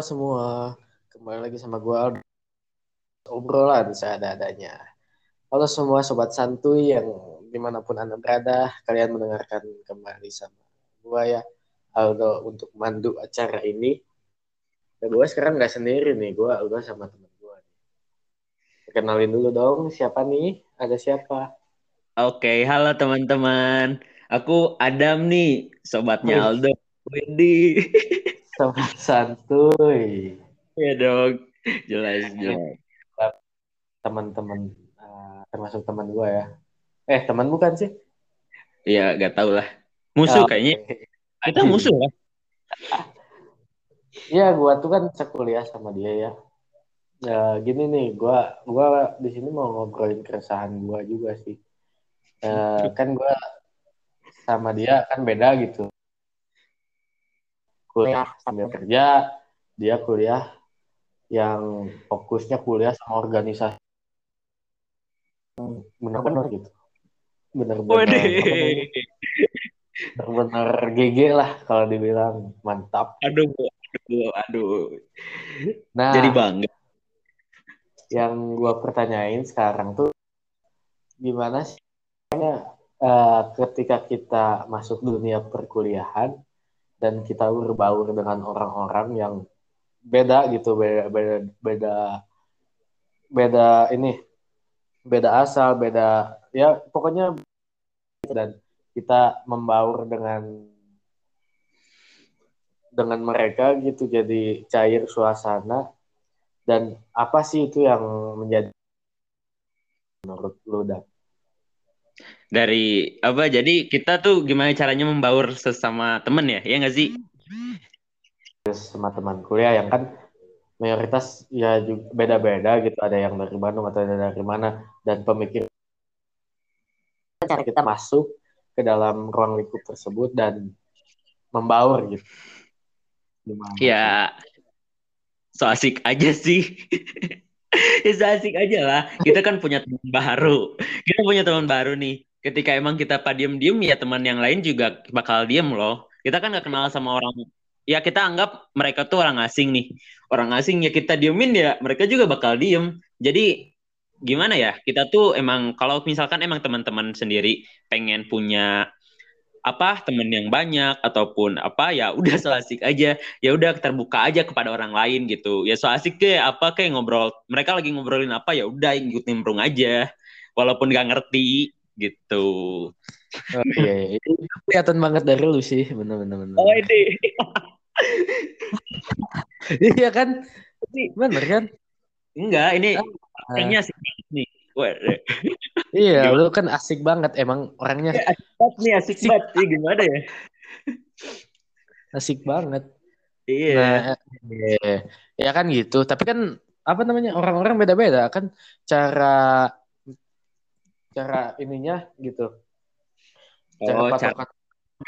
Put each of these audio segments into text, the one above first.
Halo, semua. Kembali lagi sama gue Aldo. Obrolan seadanya. Halo semua sobat santuy yang di mana pun anda berada, kalian mendengarkan kembali sama gue ya Aldo untuk mandu acara ini. Dan gue sekarang nggak sendiri nih, gue gue sama teman gue. Kenalin dulu dong, siapa nih? Ada siapa? Oke, halo teman-teman. Aku Adam nih, sobatnya. Aldo. Wendy. Sobat santuy. ya dong, jelas jelas. Teman-teman, uh, termasuk teman gue ya. Eh, teman bukan sih? Iya, gak tau lah. Musuh Oh, kayaknya. Kita musuh lah. Iya, gua tuh kan sekuliah sama dia ya. Ya, gini nih, gua gua di sini mau ngobrolin keresahan gua juga sih. Eh, kan gua sama dia kan beda gitu. Kuliah sambil kerja, dia kuliah yang fokusnya kuliah sama organisasi. Bener-bener gitu. Bener-bener bener-bener GG lah kalau dibilang mantap. Aduh, aduh, aduh. Nah, Jadi bangga. yang gua pertanyain sekarang tuh gimana sih eh, ketika kita masuk dunia perkuliahan dan kita berbaur dengan orang-orang yang beda gitu beda beda beda beda ini beda asal beda ya pokoknya dan kita membaur dengan dengan mereka gitu jadi cair suasana. Dan apa sih itu yang menjadi menurut lu dan Dari apa? Jadi kita tuh gimana caranya membaur sesama temen ya? Ya nggak sih? sama teman kuliah yang kan mayoritas ya juga beda-beda gitu ada yang dari Bandung atau ada dari mana dan pemikir cara kita masuk ke dalam ruang lingkup tersebut dan membaur gitu gimana Ya, so asik aja sih. ya so asik aja lah. Kita kan punya teman baru. Kita punya teman baru nih. Ketika emang kita pak diem-diem ya teman yang lain juga bakal diem loh. Kita kan nggak kenal sama orang. Ya kita anggap mereka tuh orang asing nih. Orang asing ya kita diemin ya mereka juga bakal diem. Jadi gimana ya? Kita tuh emang kalau misalkan emang teman-teman sendiri pengen punya apa temen yang banyak ataupun apa ya udah so asik aja ya udah terbuka aja kepada orang lain gitu ya so asik deh apa kayak ngobrol mereka lagi ngobrolin apa ya udah ikut nimbrung aja walaupun gak ngerti gitu. Oh, iya, iya. itu kelihatan banget dari lu sih. Bener oh ini. Iya kan? Bener kan? Enggak ini Ah. orangnya asik banget nih. Iya lu kan asik banget. Emang orangnya asik banget nih asik banget. Sih gimana ya? Asik banget. Iya. Nah, iya. ya kan gitu. Tapi kan apa namanya orang-orang beda-beda kan. Cara cara ininya gitu. Cara oh patokan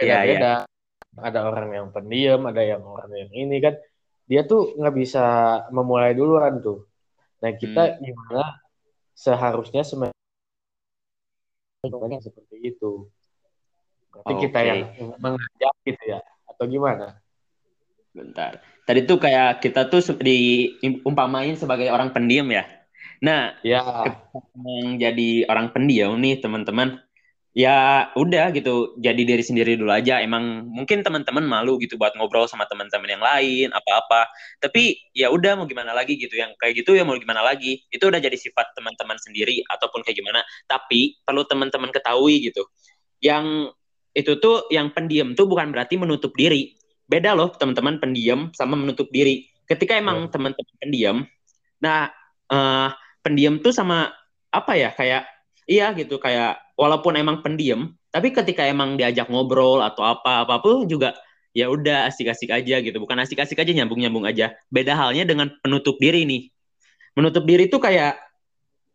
Iya, beda-beda. Ada orang yang pendiam, ada yang orang yang ini kan. Dia tuh nggak bisa memulai duluan tuh. Nah kita Hmm. gimana seharusnya sebenarnya seperti itu. Berarti kita Oke. yang mengajak gitu ya, atau gimana? Bentar. Tadi tuh kayak kita tuh diumpamain sebagai orang pendiam ya. Nah, Ya, yang jadi orang pendiam nih teman-teman, ya udah gitu, jadi diri sendiri dulu aja. Emang mungkin teman-teman malu gitu buat ngobrol sama teman-teman yang lain, apa-apa. Tapi ya udah mau gimana lagi gitu, yang kayak gitu ya mau gimana lagi. Itu udah jadi sifat teman-teman sendiri ataupun kayak gimana. Tapi perlu teman-teman ketahui gitu, yang itu tuh yang pendiam tuh bukan berarti menutup diri. Beda loh teman-teman pendiam sama menutup diri. Ketika emang Ya. teman-teman pendiam, nah eh, pendiam tuh sama apa ya kayak iya gitu kayak walaupun emang pendiam, tapi ketika emang diajak ngobrol atau apa apa pun juga ya udah asik-asik aja gitu. Bukan asik-asik aja nyambung-nyambung aja. Beda halnya dengan penutup diri nih. Menutup diri tuh kayak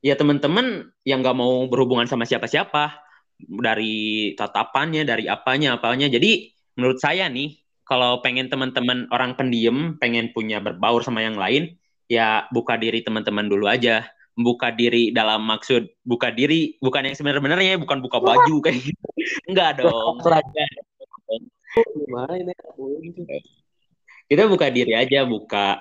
ya teman-teman yang nggak mau berhubungan sama siapa-siapa dari tatapannya, dari apanya, apanya. Jadi menurut saya nih, kalau pengen teman-teman orang pendiam, pengen punya berbaur sama yang lain, ya buka diri teman-teman dulu aja. Buka diri dalam maksud buka diri bukan yang sebenarnya bukan buka baju kayak gitu. Enggak dong. Gimana ini? kita buka diri aja buka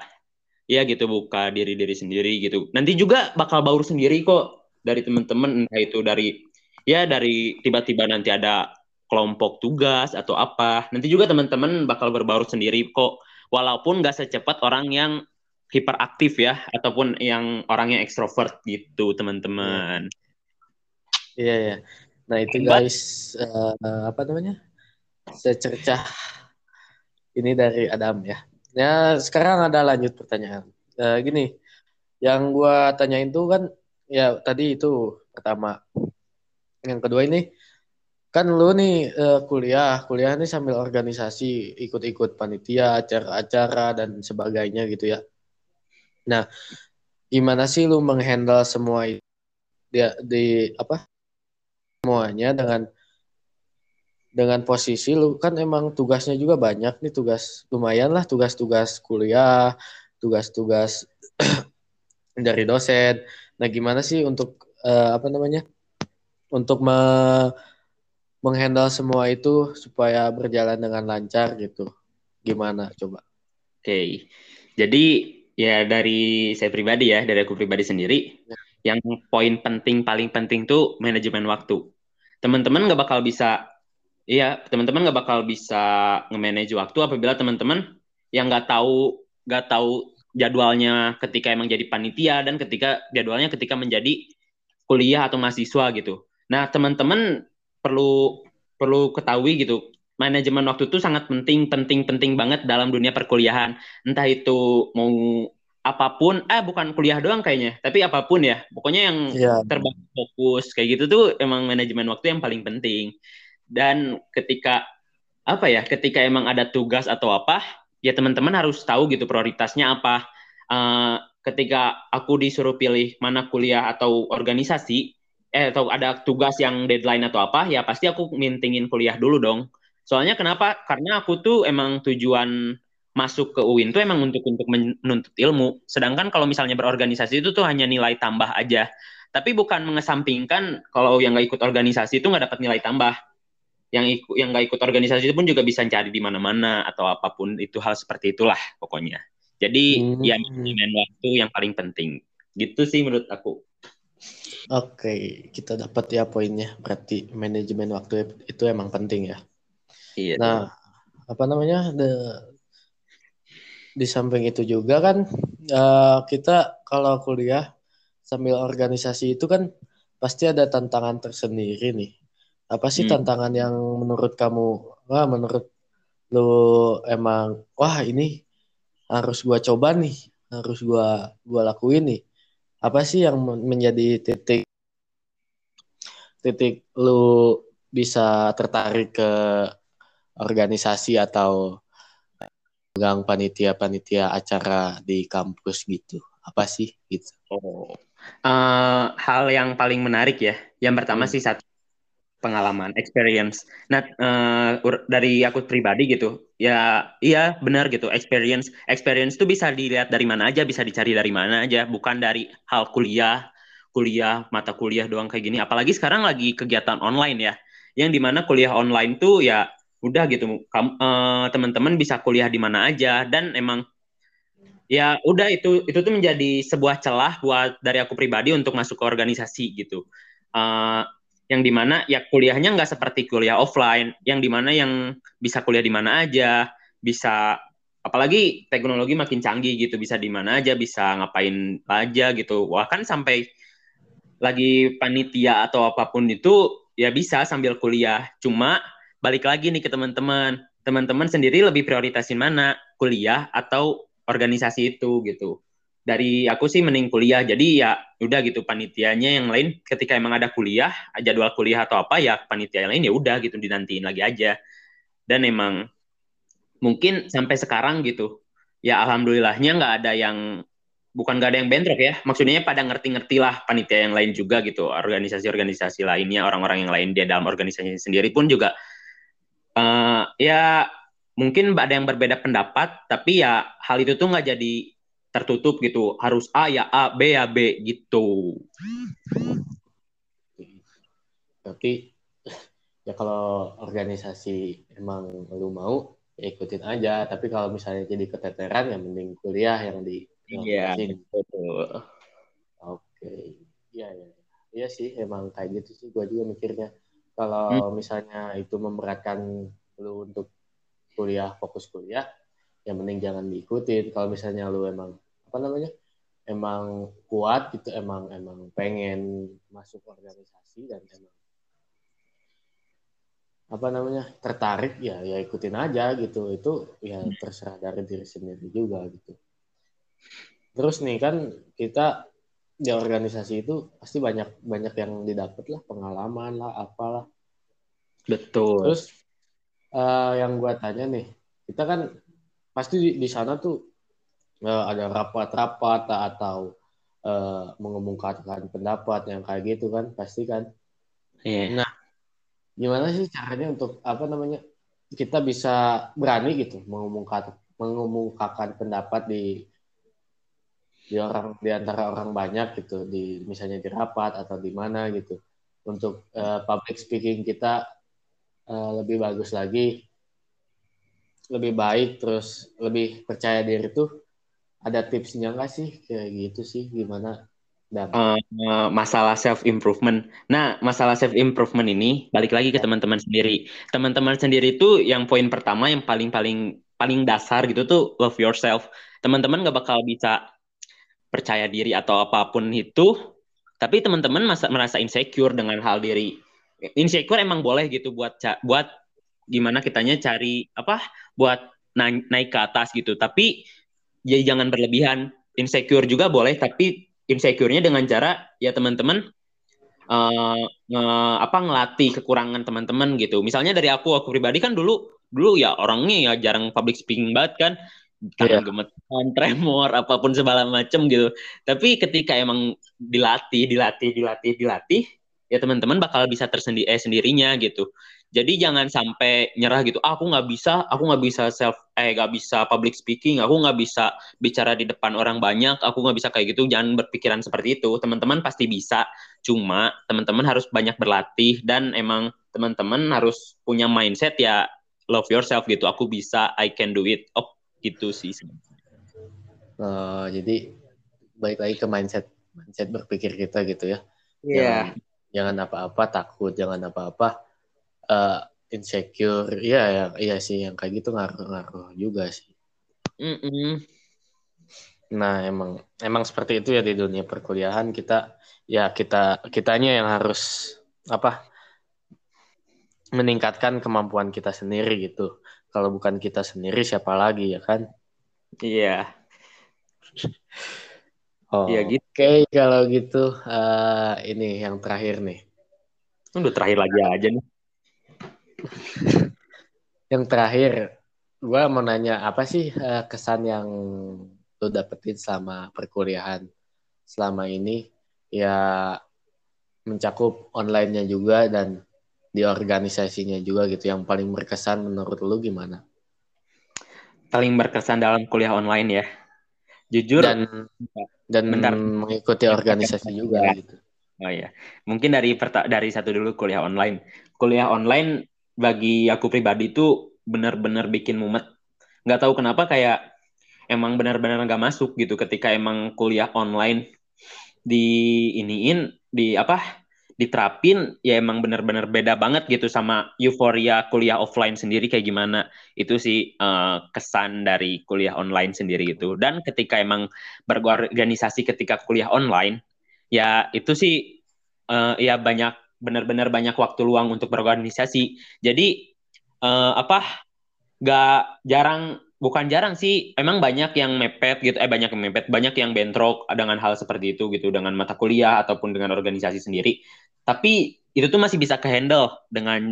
ya gitu buka diri diri sendiri gitu nanti juga bakal baur sendiri kok dari teman-teman entah itu dari ya dari tiba-tiba nanti ada kelompok tugas atau apa nanti juga teman-teman bakal berbaur sendiri kok walaupun gak secepat orang yang hiperaktif ya ataupun yang orang yang ekstrovert gitu teman-teman iya yeah, yeah. nah itu guys uh, apa namanya secercah ini dari Adam ya. Ya sekarang ada lanjut pertanyaan. Uh, gini, yang gua tanyain tuh kan ya tadi itu pertama. Yang kedua ini kan lu nih uh, kuliah, kuliah nih sambil organisasi, ikut-ikut panitia, acara-acara dan sebagainya gitu ya. Nah, gimana sih lu menghandle semua itu dia di apa? Semuanya dengan dengan posisi lu? Kan emang tugasnya juga banyak nih tugas lumayan lah tugas-tugas kuliah tugas-tugas dari dosen. Nah gimana sih untuk uh, apa namanya untuk me menghandle semua itu supaya berjalan dengan lancar gitu? Gimana coba? Oke. Okay. jadi ya dari saya pribadi ya dari aku pribadi sendiri ya. yang poin penting paling penting tuh manajemen waktu teman-teman nggak bakal bisa Iya, teman-teman nggak bakal bisa nge-manage waktu apabila teman-teman yang nggak tahu nggak tahu jadwalnya ketika emang jadi panitia dan ketika jadwalnya ketika menjadi kuliah atau mahasiswa gitu. Nah, teman-teman perlu perlu ketahui gitu, manajemen waktu itu sangat penting, penting, penting banget dalam dunia perkuliahan. Entah itu mau apa pun, eh bukan kuliah doang kayaknya, tapi apa pun ya. Pokoknya yang yeah. terbaik fokus kayak gitu tuh emang manajemen waktu yang paling penting dan ketika apa ya ketika emang ada tugas atau apa ya teman-teman harus tahu gitu prioritasnya apa uh, ketika aku disuruh pilih mana kuliah atau organisasi eh atau ada tugas yang deadline atau apa ya pasti aku mintingin kuliah dulu dong soalnya kenapa karena aku tuh emang tujuan masuk ke UIN tuh emang untuk untuk menuntut ilmu sedangkan kalau misalnya berorganisasi itu tuh hanya nilai tambah aja tapi bukan mengesampingkan kalau yang nggak ikut organisasi itu nggak dapat nilai tambah yang ikut yang nggak ikut organisasi itu pun juga bisa cari di mana-mana atau apa pun itu hal seperti itulah pokoknya. Jadi hmm. ya manajemen waktu yang paling penting. Gitu sih menurut aku. Oke, kita dapat ya poinnya. Berarti manajemen waktu itu emang penting ya. Iya. Nah, apa namanya? The, di samping itu juga kan uh, kita kalau kuliah sambil organisasi itu kan pasti ada tantangan tersendiri nih apa sih hmm. tantangan yang menurut kamu wah menurut lu emang wah ini harus gua coba nih harus gua gua lakuin nih apa sih yang menjadi titik titik lu bisa tertarik ke organisasi atau pegang panitia-panitia acara di kampus gitu apa sih gitu oh uh, hal yang paling menarik ya yang pertama hmm. sih satu pengalaman, experience. Nah, uh, dari aku pribadi gitu, ya iya benar gitu, experience. Experience itu bisa dilihat dari mana aja, bisa dicari dari mana aja, bukan dari hal kuliah, kuliah, mata kuliah doang kayak gini. Apalagi sekarang lagi kegiatan online ya, yang di mana kuliah online tuh ya udah gitu, uh, teman-teman bisa kuliah di mana aja dan emang ya udah itu itu tuh menjadi sebuah celah buat dari aku pribadi untuk masuk ke organisasi gitu. Uh, yang di mana ya kuliahnya nggak seperti kuliah offline, yang di mana yang bisa kuliah di mana aja, bisa apalagi teknologi makin canggih gitu, bisa di mana aja, bisa ngapain aja gitu. Wah kan sampai lagi panitia atau apa pun itu ya bisa sambil kuliah. Cuma balik lagi nih ke teman-teman, teman-teman sendiri lebih prioritasin mana, kuliah atau organisasi itu gitu. Dari aku sih mending kuliah. Jadi ya udah gitu panitianya yang lain ketika emang ada kuliah jadwal kuliah atau apa ya panitia yang lain ya udah gitu dinantiin lagi aja. Dan emang mungkin sampai sekarang gitu ya alhamdulillahnya nggak ada yang bukan nggak ada yang bentrok ya. Maksudnya pada ngerti-ngerti lah panitia yang lain juga gitu organisasi-organisasi lainnya orang-orang yang lain dia dalam organisasi sendiri pun juga uh, ya mungkin ada yang berbeda pendapat tapi ya hal itu tuh nggak jadi tertutup gitu. Harus A ya A B ya B gitu. Tapi ya kalau organisasi emang lu mau ya ikutin aja. Tapi kalau misalnya jadi keteteran ya mending kuliah yang di iya betul. Oke iya iya iya sih. Emang kayak gitu sih. Gue juga mikirnya kalau hmm. misalnya itu memberatkan lu untuk kuliah fokus kuliah ya mending jangan diikutin. Kalau misalnya lu emang apa namanya emang kuat gitu emang emang pengen masuk organisasi dan emang apa namanya tertarik ya ya ikutin aja gitu. Itu ya terserah dari diri sendiri juga gitu. Terus nih kan kita di organisasi itu pasti banyak banyak yang didapat lah pengalaman lah apalah. Betul. Terus uh, yang gua tanya nih kita kan pasti di, di sana tuh uh, ada rapat-rapat atau uh, mengumumkan pendapat yang kayak gitu kan pasti kan. Yeah. nah gimana sih caranya untuk apa namanya kita bisa berani gitu mengumumkan mengumumkakan pendapat di di orang di antara orang banyak gitu di misalnya di rapat atau di mana gitu untuk uh, public speaking kita uh, lebih bagus lagi lebih baik terus lebih percaya diri tuh ada tipsnya nggak sih kayak gitu sih gimana Uh, masalah self improvement. Nah, masalah self improvement ini balik lagi ke ya. teman-teman sendiri. Teman-teman sendiri itu yang poin pertama yang paling paling paling dasar gitu tuh love yourself. Teman-teman nggak bakal bisa percaya diri atau apa pun itu, tapi teman-teman merasa insecure dengan hal diri. Insecure emang boleh gitu buat buat gimana kitanya cari apa buat naik, naik ke atas gitu. Tapi ya jangan berlebihan. Insecure juga boleh, tapi insecure-nya dengan cara ya teman-teman uh, nge, apa ngelatih kekurangan teman-teman gitu. Misalnya dari aku aku pribadi kan dulu dulu ya orangnya ya jarang public speaking banget kan tangan yeah. gemeteran, tremor, apa pun segala macem gitu. Tapi ketika emang dilatih, dilatih, dilatih, dilatih, ya teman-teman bakal bisa tersendiri eh, sendirinya gitu. Jadi jangan sampai nyerah gitu. Ah, aku nggak bisa, aku nggak bisa self, eh nggak bisa public speaking, aku nggak bisa bicara di depan orang banyak, aku nggak bisa kayak gitu. Jangan berpikiran seperti itu. Teman-teman pasti bisa. Cuma teman-teman harus banyak berlatih dan emang teman-teman harus punya mindset ya love yourself gitu. Aku bisa, I can do it. Oh, gitu sih. Uh, jadi baik lagi ke mindset mindset berpikir kita gitu ya. Iya. Yeah. Jangan apa-apa takut, jangan apa-apa uh, insecure iya ya iya sih yang kayak gitu ngaruh-ngaruh juga sih mm -mm. nah emang emang seperti itu ya di dunia perkuliahan kita ya kita kitanya yang harus apa meningkatkan kemampuan kita sendiri gitu kalau bukan kita sendiri siapa lagi ya kan iya oh, ya gitu. oke okay, kalau gitu uh, ini yang terakhir nih udah terakhir lagi aja nih yang terakhir, gue mau nanya apa sih uh, kesan yang lo dapetin selama perkuliahan selama ini? Ya mencakup online-nya juga dan di organisasinya juga gitu. Yang paling berkesan menurut lo gimana? Paling berkesan dalam kuliah online ya. Jujur dan dan bentar. mengikuti organisasi juga gitu. Oh iya, mungkin dari dari satu dulu kuliah online. Kuliah online bagi aku pribadi itu benar-benar bikin mumet. Nggak tahu kenapa kayak emang benar-benar nggak masuk gitu ketika emang kuliah online di iniin di apa diterapin ya emang benar-benar beda banget gitu sama euforia kuliah offline sendiri kayak gimana itu sih uh, kesan dari kuliah online sendiri gitu dan ketika emang berorganisasi ketika kuliah online ya itu sih uh, ya banyak benar-benar banyak waktu luang untuk berorganisasi. Jadi uh, apa? Gak jarang, bukan jarang sih. Emang banyak yang mepet gitu. Eh banyak yang mepet, banyak yang bentrok dengan hal seperti itu gitu dengan mata kuliah ataupun dengan organisasi sendiri. Tapi itu tuh masih bisa kehandle dengan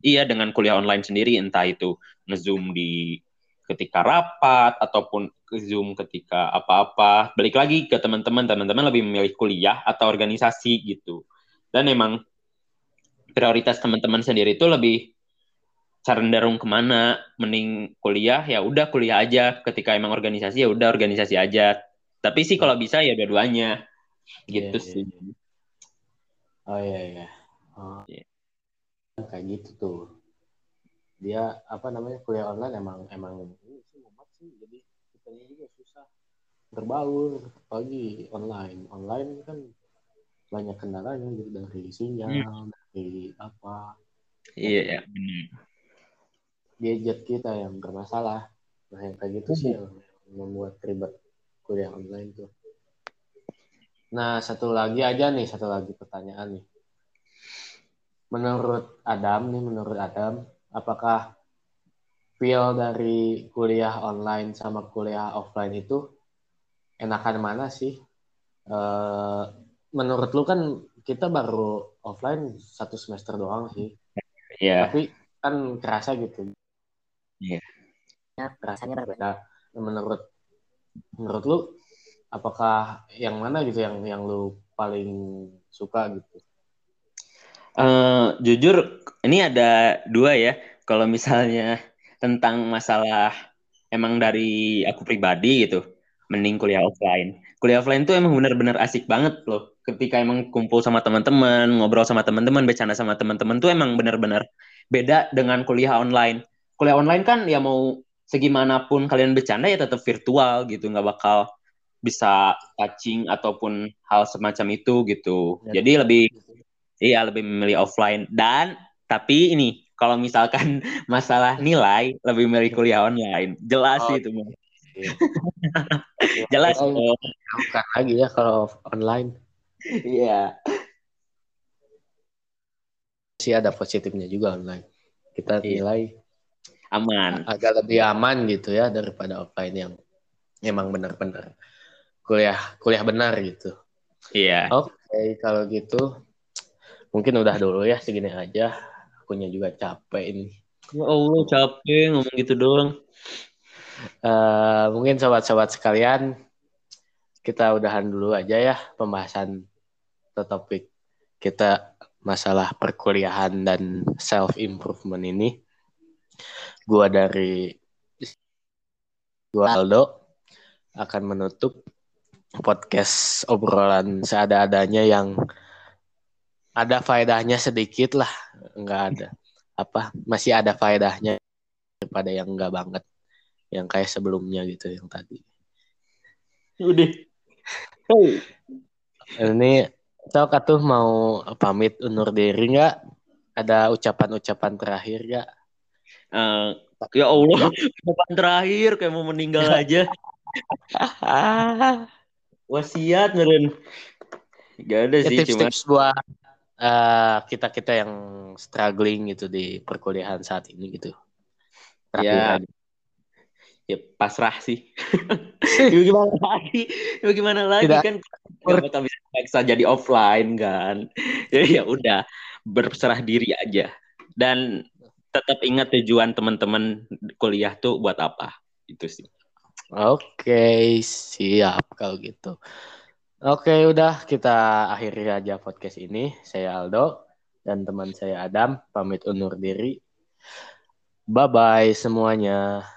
iya dengan kuliah online sendiri entah itu ngezoom di ketika rapat ataupun zoom ketika apa-apa balik lagi ke teman-teman teman-teman lebih memilih kuliah atau organisasi gitu dan emang prioritas teman-teman sendiri itu lebih cenderung ke mana? Mending kuliah ya udah kuliah aja. Ketika emang organisasi ya udah organisasi aja. Tapi sih kalau bisa ya dua-duanya. Gitu yeah, sih. yeah. oh iya iya. Oh. yeah. kayak gitu tuh. Dia apa namanya kuliah online emang emang ini sih mumet sih. Jadi kitanya juga susah berbaur pagi online. Online kan banyak kendalanya gitu dari sinyal dari apa. Iya, ya, benar. Gadget kita yang bermasalah. Nah yang kayak gitu sih yang membuat ribet kuliah online tuh. Nah satu lagi aja nih satu lagi pertanyaan nih. Menurut Adam nih menurut Adam apakah feel dari kuliah online sama kuliah offline itu enakan mana sih? Eh, menurut lu kan kita baru offline satu semester doang sih. Iya. tapi kan kerasa gitu Iya. ya rasanya berbeda menurut menurut lu apakah yang mana gitu yang yang lu paling suka gitu Eh, jujur, ini ada dua ya. Kalau misalnya tentang masalah emang dari aku pribadi gitu, mending kuliah offline. Kuliah offline tuh emang bener-bener asik banget loh. Ketika emang kumpul sama teman-teman, ngobrol sama teman-teman, bercanda sama teman-teman tuh emang bener-bener beda dengan kuliah online. Kuliah online kan ya mau segimanapun kalian bercanda ya tetap virtual gitu, nggak bakal bisa touching ataupun hal semacam itu gitu. Ya. Jadi lebih Iya, lebih memilih offline. Dan tapi ini kalau misalkan masalah nilai lebih milih kuliah online. Jelas Oh, itu. Iya. Jelas. Online dong. bukan lagi ya kalau online Iya. sih ada positifnya juga online kita Iya. nilai Aman. agak lebih aman gitu ya daripada offline yang emang benar-benar kuliah kuliah benar gitu Iya. oke kalau gitu mungkin udah dulu ya segini aja akunya juga capek ini Ya Allah, capek ngomong gitu doang. Eh, mungkin sobat-sobat sekalian kita udahan dulu aja ya pembahasan topik kita masalah perkuliahan dan self improvement ini. Gua dari gua Aldo akan menutup podcast obrolan seada-adanya yang ada faedahnya sedikit lah, nggak ada apa masih ada faedahnya daripada yang enggak banget yang kayak sebelumnya gitu yang tadi. Udah. Hey. Ini tau tuh mau pamit undur diri nggak? Ada ucapan-ucapan terakhir nggak? Eh, ya Allah, kapan terakhir kayak mau meninggal aja. Wasiat meren. Gak ada Ya, sih, cuma tips-tips buat eh, kita-kita yang struggling gitu di perkuliahan saat ini gitu. Terakhir Ya. aja. ya pasrah sih. ya gimana lagi? Ya gimana lagi Tidak. kan bakal bisa paksa jadi offline kan. Jadi ya udah berserah diri aja. Dan tetap ingat tujuan teman-teman kuliah tuh buat apa. Itu sih. Oke, siap kalau gitu. Oke, udah kita akhiri aja podcast ini. Saya Aldo dan teman saya Adam pamit undur diri. Bye bye semuanya.